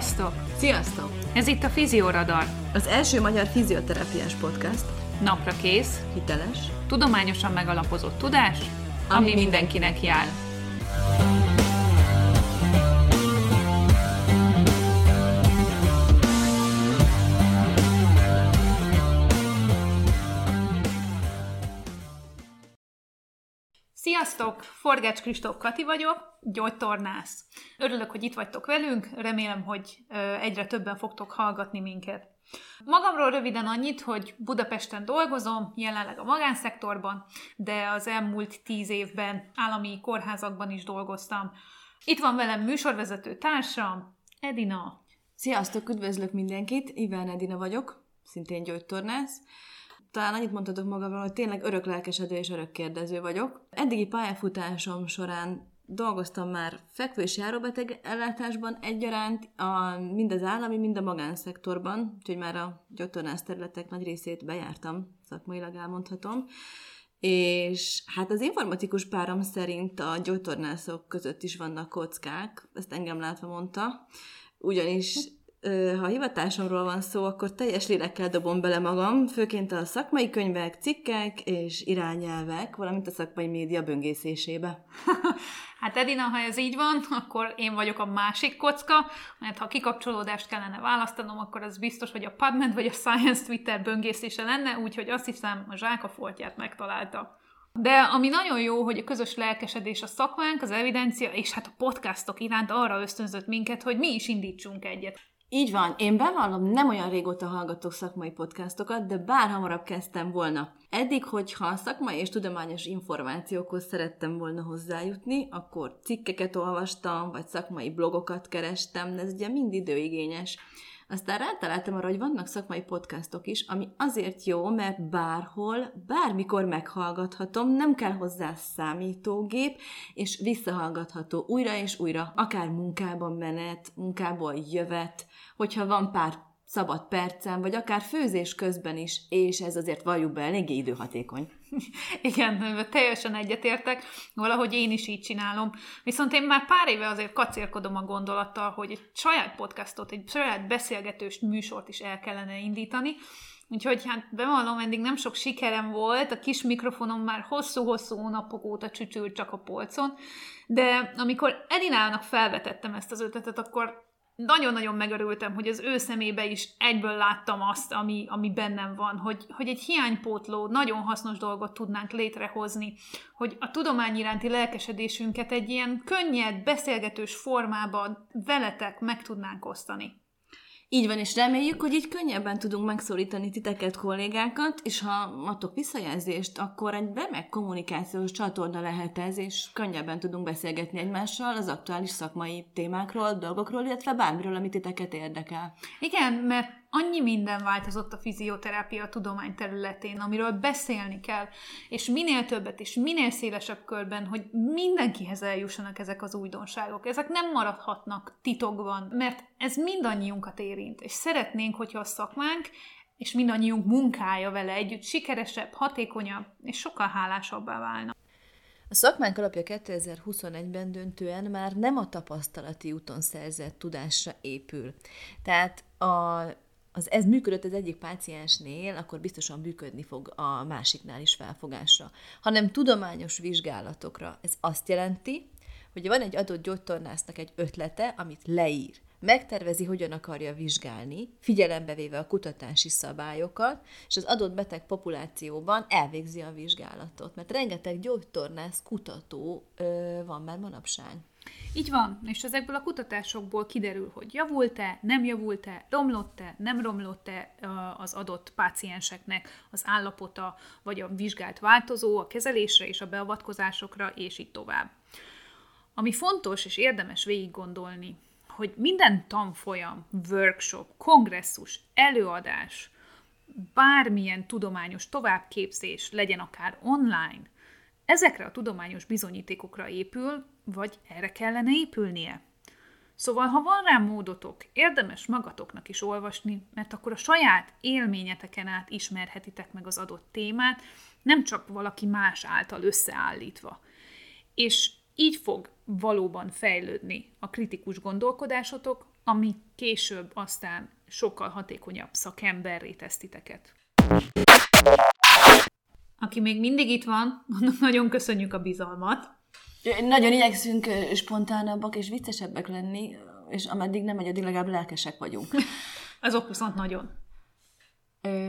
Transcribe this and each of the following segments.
Sziasztok! Sziasztok! Ez itt a Fizioradar. Az első magyar fizioterápiás podcast. Napra kész, Hiteles. tudományosan megalapozott tudás, ami, Ami mindenkinek jár. Sziasztok! Forgács Kristóf Kati vagyok, gyógytornász. Örülök, hogy itt vagytok velünk, remélem, hogy egyre többen fogtok hallgatni minket. Magamról röviden annyit, hogy Budapesten dolgozom, jelenleg a magánszektorban, de az elmúlt tíz évben állami kórházakban is dolgoztam. Itt van velem műsorvezető társam, Edina. Sziasztok, üdvözlök mindenkit, Iván Edina vagyok, szintén gyógytornász. Talán annyit mondhatok magamról, hogy tényleg örök lelkesedő és örök kérdező vagyok. Eddigi pályafutásom során dolgoztam már fekvő és járóbeteg ellátásban egyaránt, a, mind az állami, mind a magánszektorban, úgyhogy már a gyógytornász területek nagy részét bejártam, szakmailag elmondhatom. És hát az informatikus párom szerint a gyógytornászok között is vannak kockák, ezt engem látva mondta, ugyanis ha a hivatásomról van szó, akkor teljes lélekkel dobom bele magam, főként a szakmai könyvek, cikkek és irányelvek, valamint a szakmai média böngészésébe. Hát Edina, ha ez így van, akkor én vagyok a másik kocka, mert ha kikapcsolódást kellene választanom, akkor az biztos, hogy a PubMed vagy a Science Twitter böngészése lenne, úgyhogy azt hiszem, a zsák a foltját megtalálta. De ami nagyon jó, hogy a közös lelkesedés a szakmánk, az evidencia és hát a podcastok iránt arra ösztönzött minket, hogy mi is indítsunk egyet. Így van, én bevallom, nem olyan régóta hallgatok szakmai podcastokat, de bár hamarabb kezdtem volna. Eddig, hogyha szakmai és tudományos információkhoz szerettem volna hozzájutni, akkor cikkeket olvastam, vagy szakmai blogokat kerestem, de ez ugye mind időigényes. Aztán rátaláltam arra, hogy vannak szakmai podcastok is, ami azért jó, mert bárhol, bármikor meghallgathatom, nem kell hozzá számítógép, és visszahallgatható újra és újra, akár munkában menet, munkából jövet, hogyha van pár szabad percem, vagy akár főzés közben is, és ez azért valljuk be eléggé időhatékony. Igen, teljesen egyetértek, valahogy én is így csinálom. Viszont én már pár éve azért kacérkodom a gondolattal, hogy egy saját podcastot, egy saját beszélgetős műsort is el kellene indítani, Úgyhogy hát bevallom, eddig nem sok sikerem volt, a kis mikrofonom már hosszú-hosszú hónapok óta csücsült csak a polcon, de amikor Edinának felvetettem ezt az ötletet, akkor nagyon-nagyon megörültem, hogy az ő szemébe is egyből láttam azt, ami, ami bennem van, hogy, hogy egy hiánypótló, nagyon hasznos dolgot tudnánk létrehozni, hogy a tudomány iránti lelkesedésünket egy ilyen könnyed, beszélgetős formában veletek meg tudnánk osztani. Így van, és reméljük, hogy így könnyebben tudunk megszólítani titeket, kollégákat, és ha adtok visszajelzést, akkor egy remek kommunikációs csatorna lehet ez, és könnyebben tudunk beszélgetni egymással az aktuális szakmai témákról, dolgokról, illetve bármiről, amit titeket érdekel. Igen, mert annyi minden változott a fizioterápia tudomány területén, amiről beszélni kell, és minél többet és minél szélesebb körben, hogy mindenkihez eljussanak ezek az újdonságok. Ezek nem maradhatnak titokban, mert ez mindannyiunkat érint, és szeretnénk, hogyha a szakmánk és mindannyiunk munkája vele együtt sikeresebb, hatékonyabb és sokkal hálásabbá válna. A szakmánk alapja 2021-ben döntően már nem a tapasztalati úton szerzett tudásra épül. Tehát a az ez működött az egyik páciensnél, akkor biztosan működni fog a másiknál is felfogásra, hanem tudományos vizsgálatokra. Ez azt jelenti, hogy van egy adott gyógytornásznak egy ötlete, amit leír, megtervezi, hogyan akarja vizsgálni, figyelembe véve a kutatási szabályokat, és az adott beteg populációban elvégzi a vizsgálatot. Mert rengeteg gyógytornász kutató ö, van már manapság. Így van, és ezekből a kutatásokból kiderül, hogy javult-e, nem javult-e, romlott-e, nem romlott-e az adott pácienseknek az állapota, vagy a vizsgált változó a kezelésre és a beavatkozásokra, és így tovább. Ami fontos és érdemes végig gondolni, hogy minden tanfolyam, workshop, kongresszus, előadás, bármilyen tudományos továbbképzés, legyen akár online, ezekre a tudományos bizonyítékokra épül, vagy erre kellene épülnie. Szóval, ha van rá módotok, érdemes magatoknak is olvasni, mert akkor a saját élményeteken át ismerhetitek meg az adott témát, nem csak valaki más által összeállítva. És így fog valóban fejlődni a kritikus gondolkodásotok, ami később aztán sokkal hatékonyabb szakemberré tesz titeket. Aki még mindig itt van, nagyon köszönjük a bizalmat. Nagyon igyekszünk spontánabbak és viccesebbek lenni, és ameddig nem megy, addig legalább lelkesek vagyunk. Azok viszont nagyon.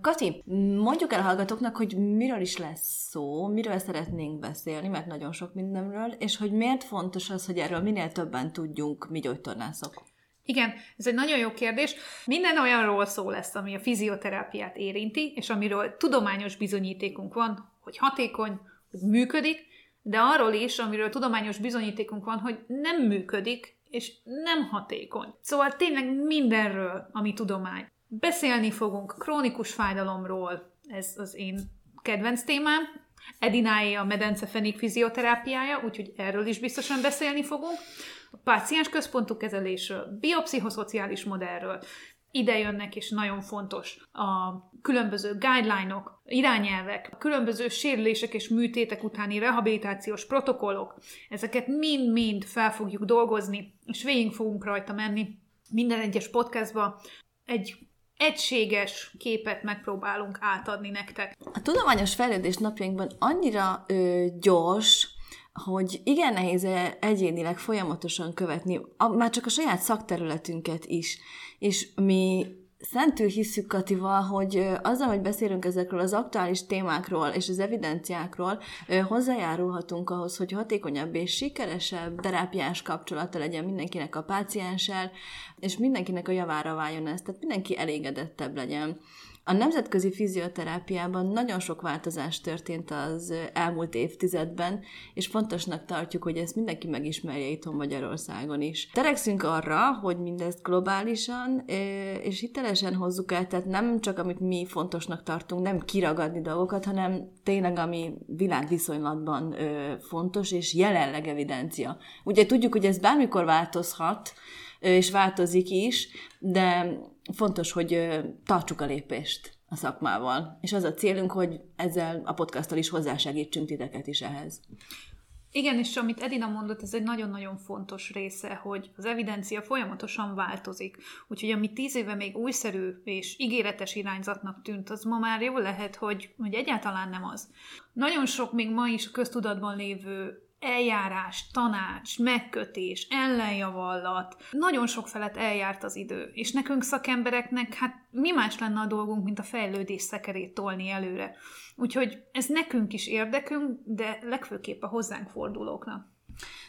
Kati, mondjuk el a hallgatóknak, hogy miről is lesz szó, miről szeretnénk beszélni, mert nagyon sok mindenről, és hogy miért fontos az, hogy erről minél többen tudjunk mi gyógytornászok. Igen, ez egy nagyon jó kérdés. Minden olyanról szó lesz, ami a fizioterápiát érinti, és amiről tudományos bizonyítékunk van, hogy hatékony, hogy működik, de arról is, amiről tudományos bizonyítékunk van, hogy nem működik, és nem hatékony. Szóval tényleg mindenről, ami tudomány. Beszélni fogunk krónikus fájdalomról, ez az én kedvenc témám, Edináé a medencefenék fizioterápiája, úgyhogy erről is biztosan beszélni fogunk. A páciens központú kezelésről, biopszichoszociális modellről, ide jönnek, és nagyon fontos a különböző guideline-ok, irányelvek, a különböző sérülések és műtétek utáni rehabilitációs protokollok, ezeket mind-mind fel fogjuk dolgozni, és végig fogunk rajta menni minden egyes podcastba. Egy egységes képet megpróbálunk átadni nektek. A tudományos fejlődés napjainkban annyira ö, gyors, hogy igen nehéz egyénileg folyamatosan követni, a, már csak a saját szakterületünket is. És mi szentül hiszük Katival, hogy azzal, hogy beszélünk ezekről az aktuális témákról és az evidenciákról, hozzájárulhatunk ahhoz, hogy hatékonyabb és sikeresebb terápiás kapcsolata legyen mindenkinek a pácienssel, és mindenkinek a javára váljon ez, tehát mindenki elégedettebb legyen. A nemzetközi fizioterápiában nagyon sok változás történt az elmúlt évtizedben, és fontosnak tartjuk, hogy ezt mindenki megismerje itthon Magyarországon is. Terekszünk arra, hogy mindezt globálisan és hitelesen hozzuk el, tehát nem csak amit mi fontosnak tartunk, nem kiragadni dolgokat, hanem tényleg ami világviszonylatban fontos, és jelenleg evidencia. Ugye tudjuk, hogy ez bármikor változhat, és változik is, de fontos, hogy tartsuk a lépést a szakmával. És az a célunk, hogy ezzel a podcasttal is hozzásegítsünk titeket is ehhez. Igen, és amit Edina mondott, ez egy nagyon-nagyon fontos része, hogy az evidencia folyamatosan változik. Úgyhogy ami tíz éve még újszerű és ígéretes irányzatnak tűnt, az ma már jó lehet, hogy, hogy egyáltalán nem az. Nagyon sok még ma is a köztudatban lévő eljárás, tanács, megkötés, ellenjavallat, nagyon sok felett eljárt az idő, és nekünk szakembereknek, hát mi más lenne a dolgunk, mint a fejlődés szekerét tolni előre. Úgyhogy ez nekünk is érdekünk, de legfőképp a hozzánk fordulóknak.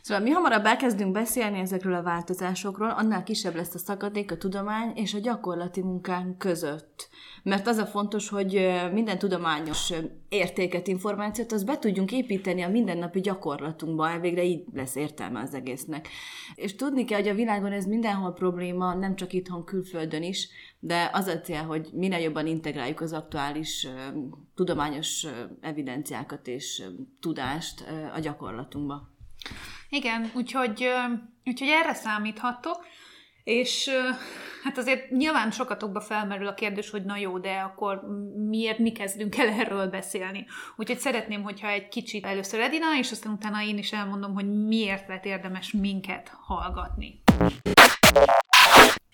Szóval mi hamarabb elkezdünk beszélni ezekről a változásokról, annál kisebb lesz a szakadék a tudomány és a gyakorlati munkánk között. Mert az a fontos, hogy minden tudományos értéket, információt, az be tudjunk építeni a mindennapi gyakorlatunkba, elvégre így lesz értelme az egésznek. És tudni kell, hogy a világon ez mindenhol probléma, nem csak itthon, külföldön is, de az a cél, hogy minél jobban integráljuk az aktuális tudományos evidenciákat és tudást a gyakorlatunkba. Igen, úgyhogy, úgyhogy erre számíthattok, és hát azért nyilván sokatokba felmerül a kérdés, hogy na jó, de akkor miért mi kezdünk el erről beszélni. Úgyhogy szeretném, hogyha egy kicsit először Edina, és aztán utána én is elmondom, hogy miért lett érdemes minket hallgatni.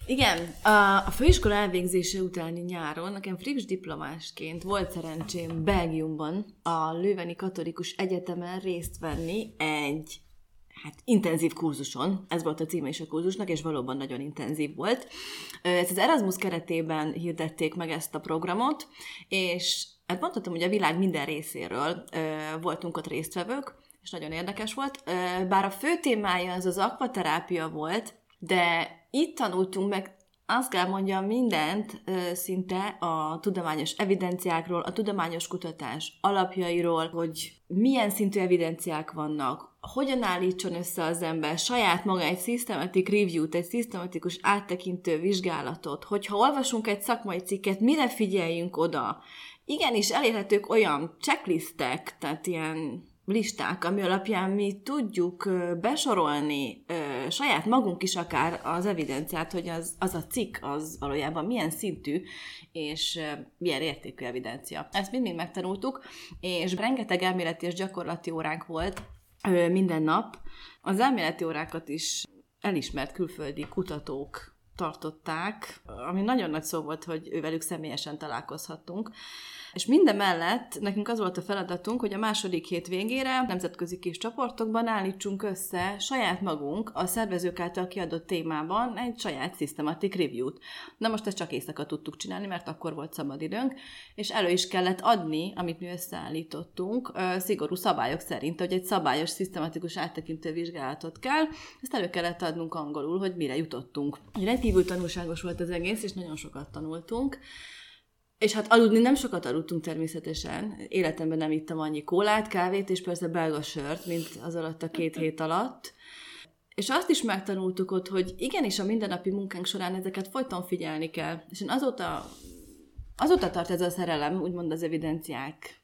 Igen, a, a főiskola elvégzése utáni nyáron nekem friss diplomásként volt szerencsém Belgiumban a Lőveni Katolikus Egyetemen részt venni egy hát intenzív kurzuson, ez volt a címe is a kurzusnak, és valóban nagyon intenzív volt. Ez az Erasmus keretében hirdették meg ezt a programot, és hát mondhatom, hogy a világ minden részéről voltunk ott résztvevők, és nagyon érdekes volt. Bár a fő témája az az akvaterápia volt, de itt tanultunk meg azt kell mondjam mindent szinte a tudományos evidenciákról, a tudományos kutatás alapjairól, hogy milyen szintű evidenciák vannak, hogyan állítson össze az ember saját maga egy systematic review-t, egy szisztematikus áttekintő vizsgálatot, hogyha olvasunk egy szakmai cikket, mire figyeljünk oda. Igenis elérhetők olyan checklistek, tehát ilyen listák, ami alapján mi tudjuk besorolni saját magunk is akár az evidenciát, hogy az, az a cikk az valójában milyen szintű és milyen értékű evidencia. Ezt mindig megtanultuk, és rengeteg elméleti és gyakorlati óránk volt, minden nap. Az elméleti órákat is elismert külföldi kutatók tartották, ami nagyon nagy szó volt, hogy ővelük személyesen találkozhattunk. És minden mellett nekünk az volt a feladatunk, hogy a második hét végére nemzetközi kis csoportokban állítsunk össze saját magunk a szervezők által kiadott témában egy saját systematic review-t. Na most ezt csak éjszaka tudtuk csinálni, mert akkor volt szabad időnk, és elő is kellett adni, amit mi összeállítottunk, szigorú szabályok szerint, hogy egy szabályos, szisztematikus áttekintő vizsgálatot kell, ezt elő kellett adnunk angolul, hogy mire jutottunk. Rendkívül tanulságos volt az egész, és nagyon sokat tanultunk. És hát aludni nem sokat aludtunk természetesen. Életemben nem ittam annyi kólát, kávét, és persze belga sört, mint az alatt a két hét alatt. És azt is megtanultuk ott, hogy igenis a mindennapi munkánk során ezeket folyton figyelni kell. És én azóta, azóta tart ez a szerelem, úgymond az evidenciák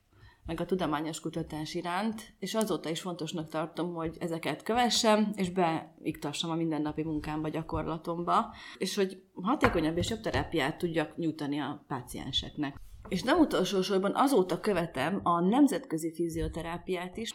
meg a tudományos kutatás iránt, és azóta is fontosnak tartom, hogy ezeket kövessem, és beiktassam a mindennapi munkámba, gyakorlatomba, és hogy hatékonyabb és jobb terápiát tudjak nyújtani a pácienseknek. És nem utolsó sorban azóta követem a nemzetközi fizioterápiát is,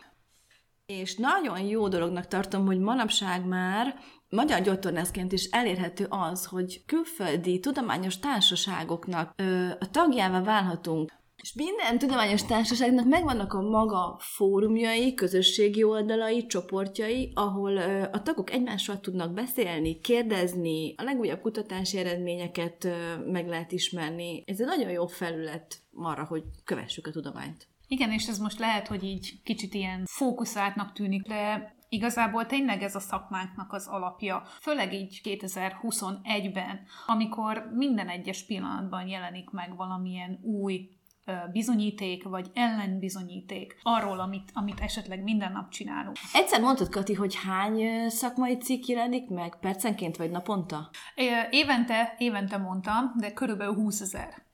és nagyon jó dolognak tartom, hogy manapság már magyar gyógytornászként is elérhető az, hogy külföldi tudományos társaságoknak ö, a tagjává válhatunk. És minden tudományos társaságnak megvannak a maga fórumjai, közösségi oldalai, csoportjai, ahol a tagok egymással tudnak beszélni, kérdezni, a legújabb kutatási eredményeket meg lehet ismerni. Ez egy nagyon jó felület arra, hogy kövessük a tudományt. Igen, és ez most lehet, hogy így kicsit ilyen fókuszáltnak tűnik, de Igazából tényleg ez a szakmánknak az alapja, főleg így 2021-ben, amikor minden egyes pillanatban jelenik meg valamilyen új bizonyíték, vagy ellenbizonyíték arról, amit, amit esetleg minden nap csinálunk. Egyszer mondtad, Kati, hogy hány szakmai cikk jelenik meg percenként, vagy naponta? Évente, évente mondtam, de körülbelül 20 ezer.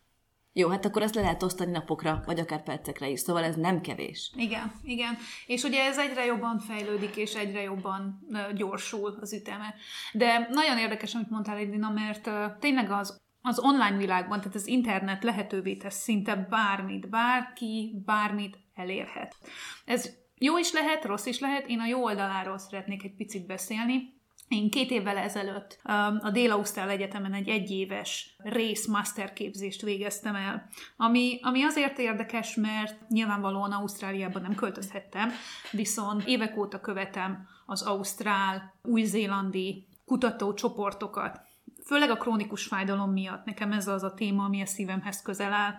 Jó, hát akkor ezt le lehet osztani napokra, vagy akár percekre is, szóval ez nem kevés. Igen, igen. És ugye ez egyre jobban fejlődik, és egyre jobban gyorsul az üteme. De nagyon érdekes, amit mondtál, Edina, mert tényleg az az online világban, tehát az internet lehetővé tesz szinte bármit, bárki bármit elérhet. Ez jó is lehet, rossz is lehet, én a jó oldaláról szeretnék egy picit beszélni. Én két évvel ezelőtt um, a Dél-Ausztrál Egyetemen egy egyéves rész masterképzést végeztem el, ami, ami azért érdekes, mert nyilvánvalóan Ausztráliában nem költözhettem, viszont évek óta követem az ausztrál, új-zélandi kutatócsoportokat, főleg a krónikus fájdalom miatt. Nekem ez az a téma, ami a szívemhez közel áll,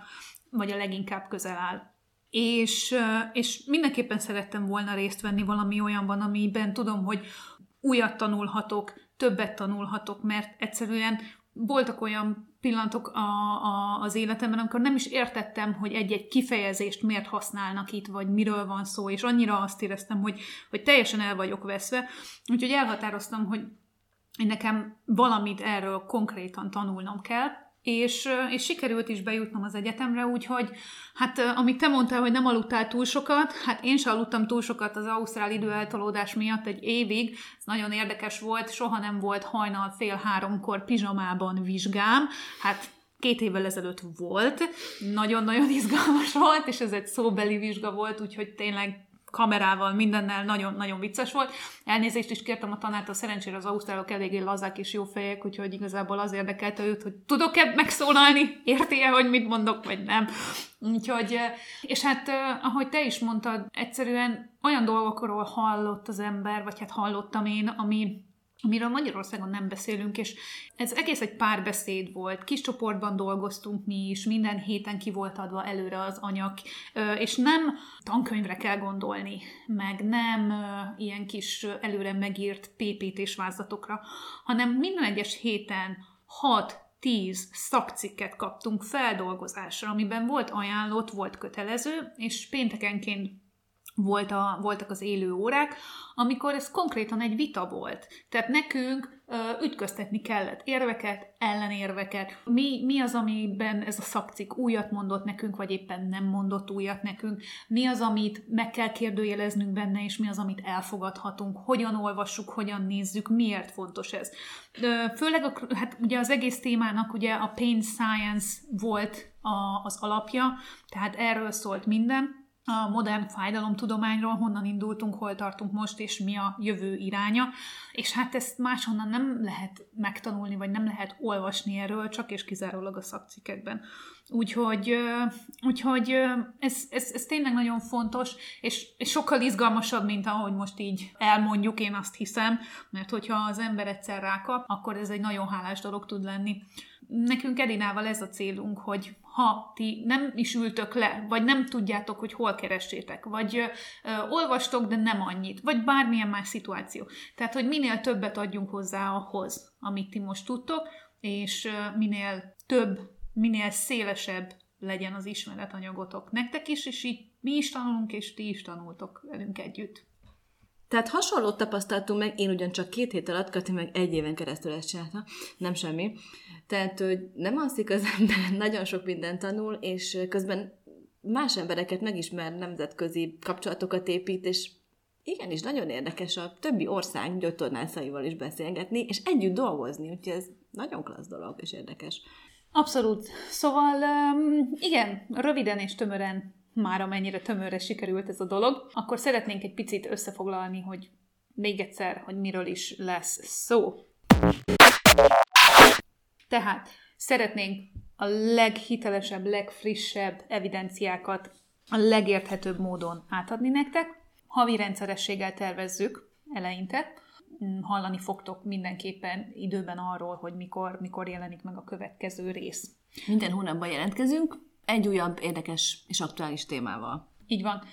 vagy a leginkább közel áll. És, és mindenképpen szerettem volna részt venni valami olyanban, amiben tudom, hogy újat tanulhatok, többet tanulhatok, mert egyszerűen voltak olyan pillanatok a, a, az életemben, amikor nem is értettem, hogy egy-egy kifejezést miért használnak itt, vagy miről van szó, és annyira azt éreztem, hogy, hogy teljesen el vagyok veszve. Úgyhogy elhatároztam, hogy nekem valamit erről konkrétan tanulnom kell, és, és sikerült is bejutnom az egyetemre, úgyhogy hát amit te mondtál, hogy nem aludtál túl sokat, hát én sem aludtam túl sokat az ausztrál időeltolódás miatt egy évig, ez nagyon érdekes volt, soha nem volt hajnal fél háromkor pizsamában vizsgám, hát két évvel ezelőtt volt, nagyon-nagyon izgalmas volt, és ez egy szóbeli vizsga volt, úgyhogy tényleg kamerával, mindennel nagyon-nagyon vicces volt. Elnézést is kértem a tanártól, szerencsére az ausztrálok eléggé lazák és jó fejek, úgyhogy igazából az érdekelte őt, hogy tudok-e megszólalni, érti-e, hogy mit mondok, vagy nem. Úgyhogy, és hát ahogy te is mondtad, egyszerűen olyan dolgokról hallott az ember, vagy hát hallottam én, ami amiről Magyarországon nem beszélünk, és ez egész egy párbeszéd volt. Kis csoportban dolgoztunk mi is, minden héten ki volt adva előre az anyag, és nem tankönyvre kell gondolni, meg nem ilyen kis előre megírt PPT-s vázlatokra, hanem minden egyes héten hat 10 szakcikket kaptunk feldolgozásra, amiben volt ajánlott, volt kötelező, és péntekenként volt a, voltak az élő órák, amikor ez konkrétan egy vita volt. Tehát nekünk ö, ütköztetni kellett érveket, ellenérveket. Mi, mi az, amiben ez a szakcik újat mondott nekünk, vagy éppen nem mondott újat nekünk? Mi az, amit meg kell kérdőjeleznünk benne, és mi az, amit elfogadhatunk? Hogyan olvassuk, hogyan nézzük, miért fontos ez? Ö, főleg a, hát ugye az egész témának ugye a pain science volt a, az alapja, tehát erről szólt minden, a modern fájdalomtudományról, honnan indultunk, hol tartunk most, és mi a jövő iránya. És hát ezt máshonnan nem lehet megtanulni, vagy nem lehet olvasni erről, csak és kizárólag a szakcikkekben. Úgyhogy, úgyhogy ez, ez, ez tényleg nagyon fontos, és, és sokkal izgalmasabb, mint ahogy most így elmondjuk, én azt hiszem, mert hogyha az ember egyszer rákap, akkor ez egy nagyon hálás dolog tud lenni. Nekünk Edinával ez a célunk, hogy ha ti nem is ültök le, vagy nem tudjátok, hogy hol keressétek, vagy ö, olvastok, de nem annyit, vagy bármilyen más szituáció. Tehát, hogy minél többet adjunk hozzá ahhoz, amit ti most tudtok, és ö, minél több, minél szélesebb legyen az ismeretanyagotok nektek is, és így mi is tanulunk, és ti is tanultok velünk együtt. Tehát hasonlót tapasztaltunk meg, én ugyancsak két hét alatt, Kati meg egy éven keresztül ezt csinálta, nem semmi. Tehát, hogy nem alszik az ember, nagyon sok mindent tanul, és közben más embereket megismer, nemzetközi kapcsolatokat épít, és igenis nagyon érdekes a többi ország gyógytornászaival is beszélgetni, és együtt dolgozni, úgyhogy ez nagyon klassz dolog, és érdekes. Abszolút. Szóval igen, röviden és tömören már amennyire tömörre sikerült ez a dolog, akkor szeretnénk egy picit összefoglalni, hogy még egyszer, hogy miről is lesz szó. Tehát szeretnénk a leghitelesebb, legfrissebb evidenciákat a legérthetőbb módon átadni nektek. Havi rendszerességgel tervezzük eleinte. Hallani fogtok mindenképpen időben arról, hogy mikor, mikor jelenik meg a következő rész. Minden hónapban jelentkezünk, egy újabb érdekes és aktuális témával. Így van.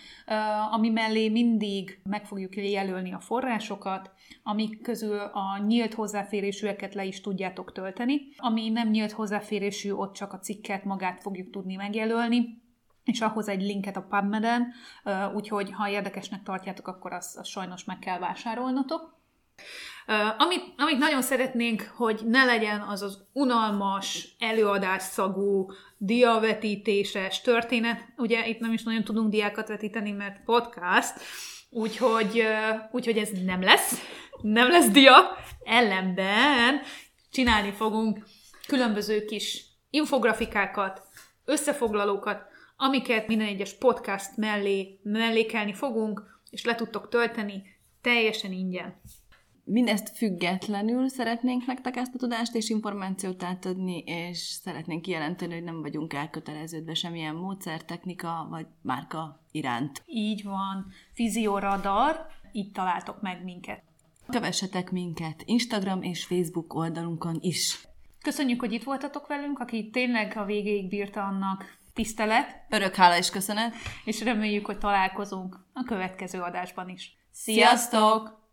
Ami mellé mindig meg fogjuk jelölni a forrásokat, amik közül a nyílt hozzáférésűeket le is tudjátok tölteni. Ami nem nyílt hozzáférésű, ott csak a cikket magát fogjuk tudni megjelölni, és ahhoz egy linket a PubMed-en, úgyhogy ha érdekesnek tartjátok, akkor azt, azt sajnos meg kell vásárolnotok. Amit, amit nagyon szeretnénk, hogy ne legyen az az unalmas, előadásszagú, diavetítéses történet. Ugye itt nem is nagyon tudunk diákat vetíteni, mert podcast, úgyhogy, úgyhogy ez nem lesz. Nem lesz dia, ellenben csinálni fogunk különböző kis infografikákat, összefoglalókat, amiket minden egyes podcast mellé mellékelni fogunk, és le tudtok tölteni teljesen ingyen. Mindezt függetlenül szeretnénk nektek ezt a tudást és információt átadni, és szeretnénk kijelenteni, hogy nem vagyunk elköteleződve semmilyen módszer, technika vagy márka iránt. Így van. Fizioradar, itt találtok meg minket. Kövessetek minket Instagram és Facebook oldalunkon is. Köszönjük, hogy itt voltatok velünk, aki tényleg a végéig bírta annak tisztelet. Örök hála és köszönet. És reméljük, hogy találkozunk a következő adásban is. Sziasztok!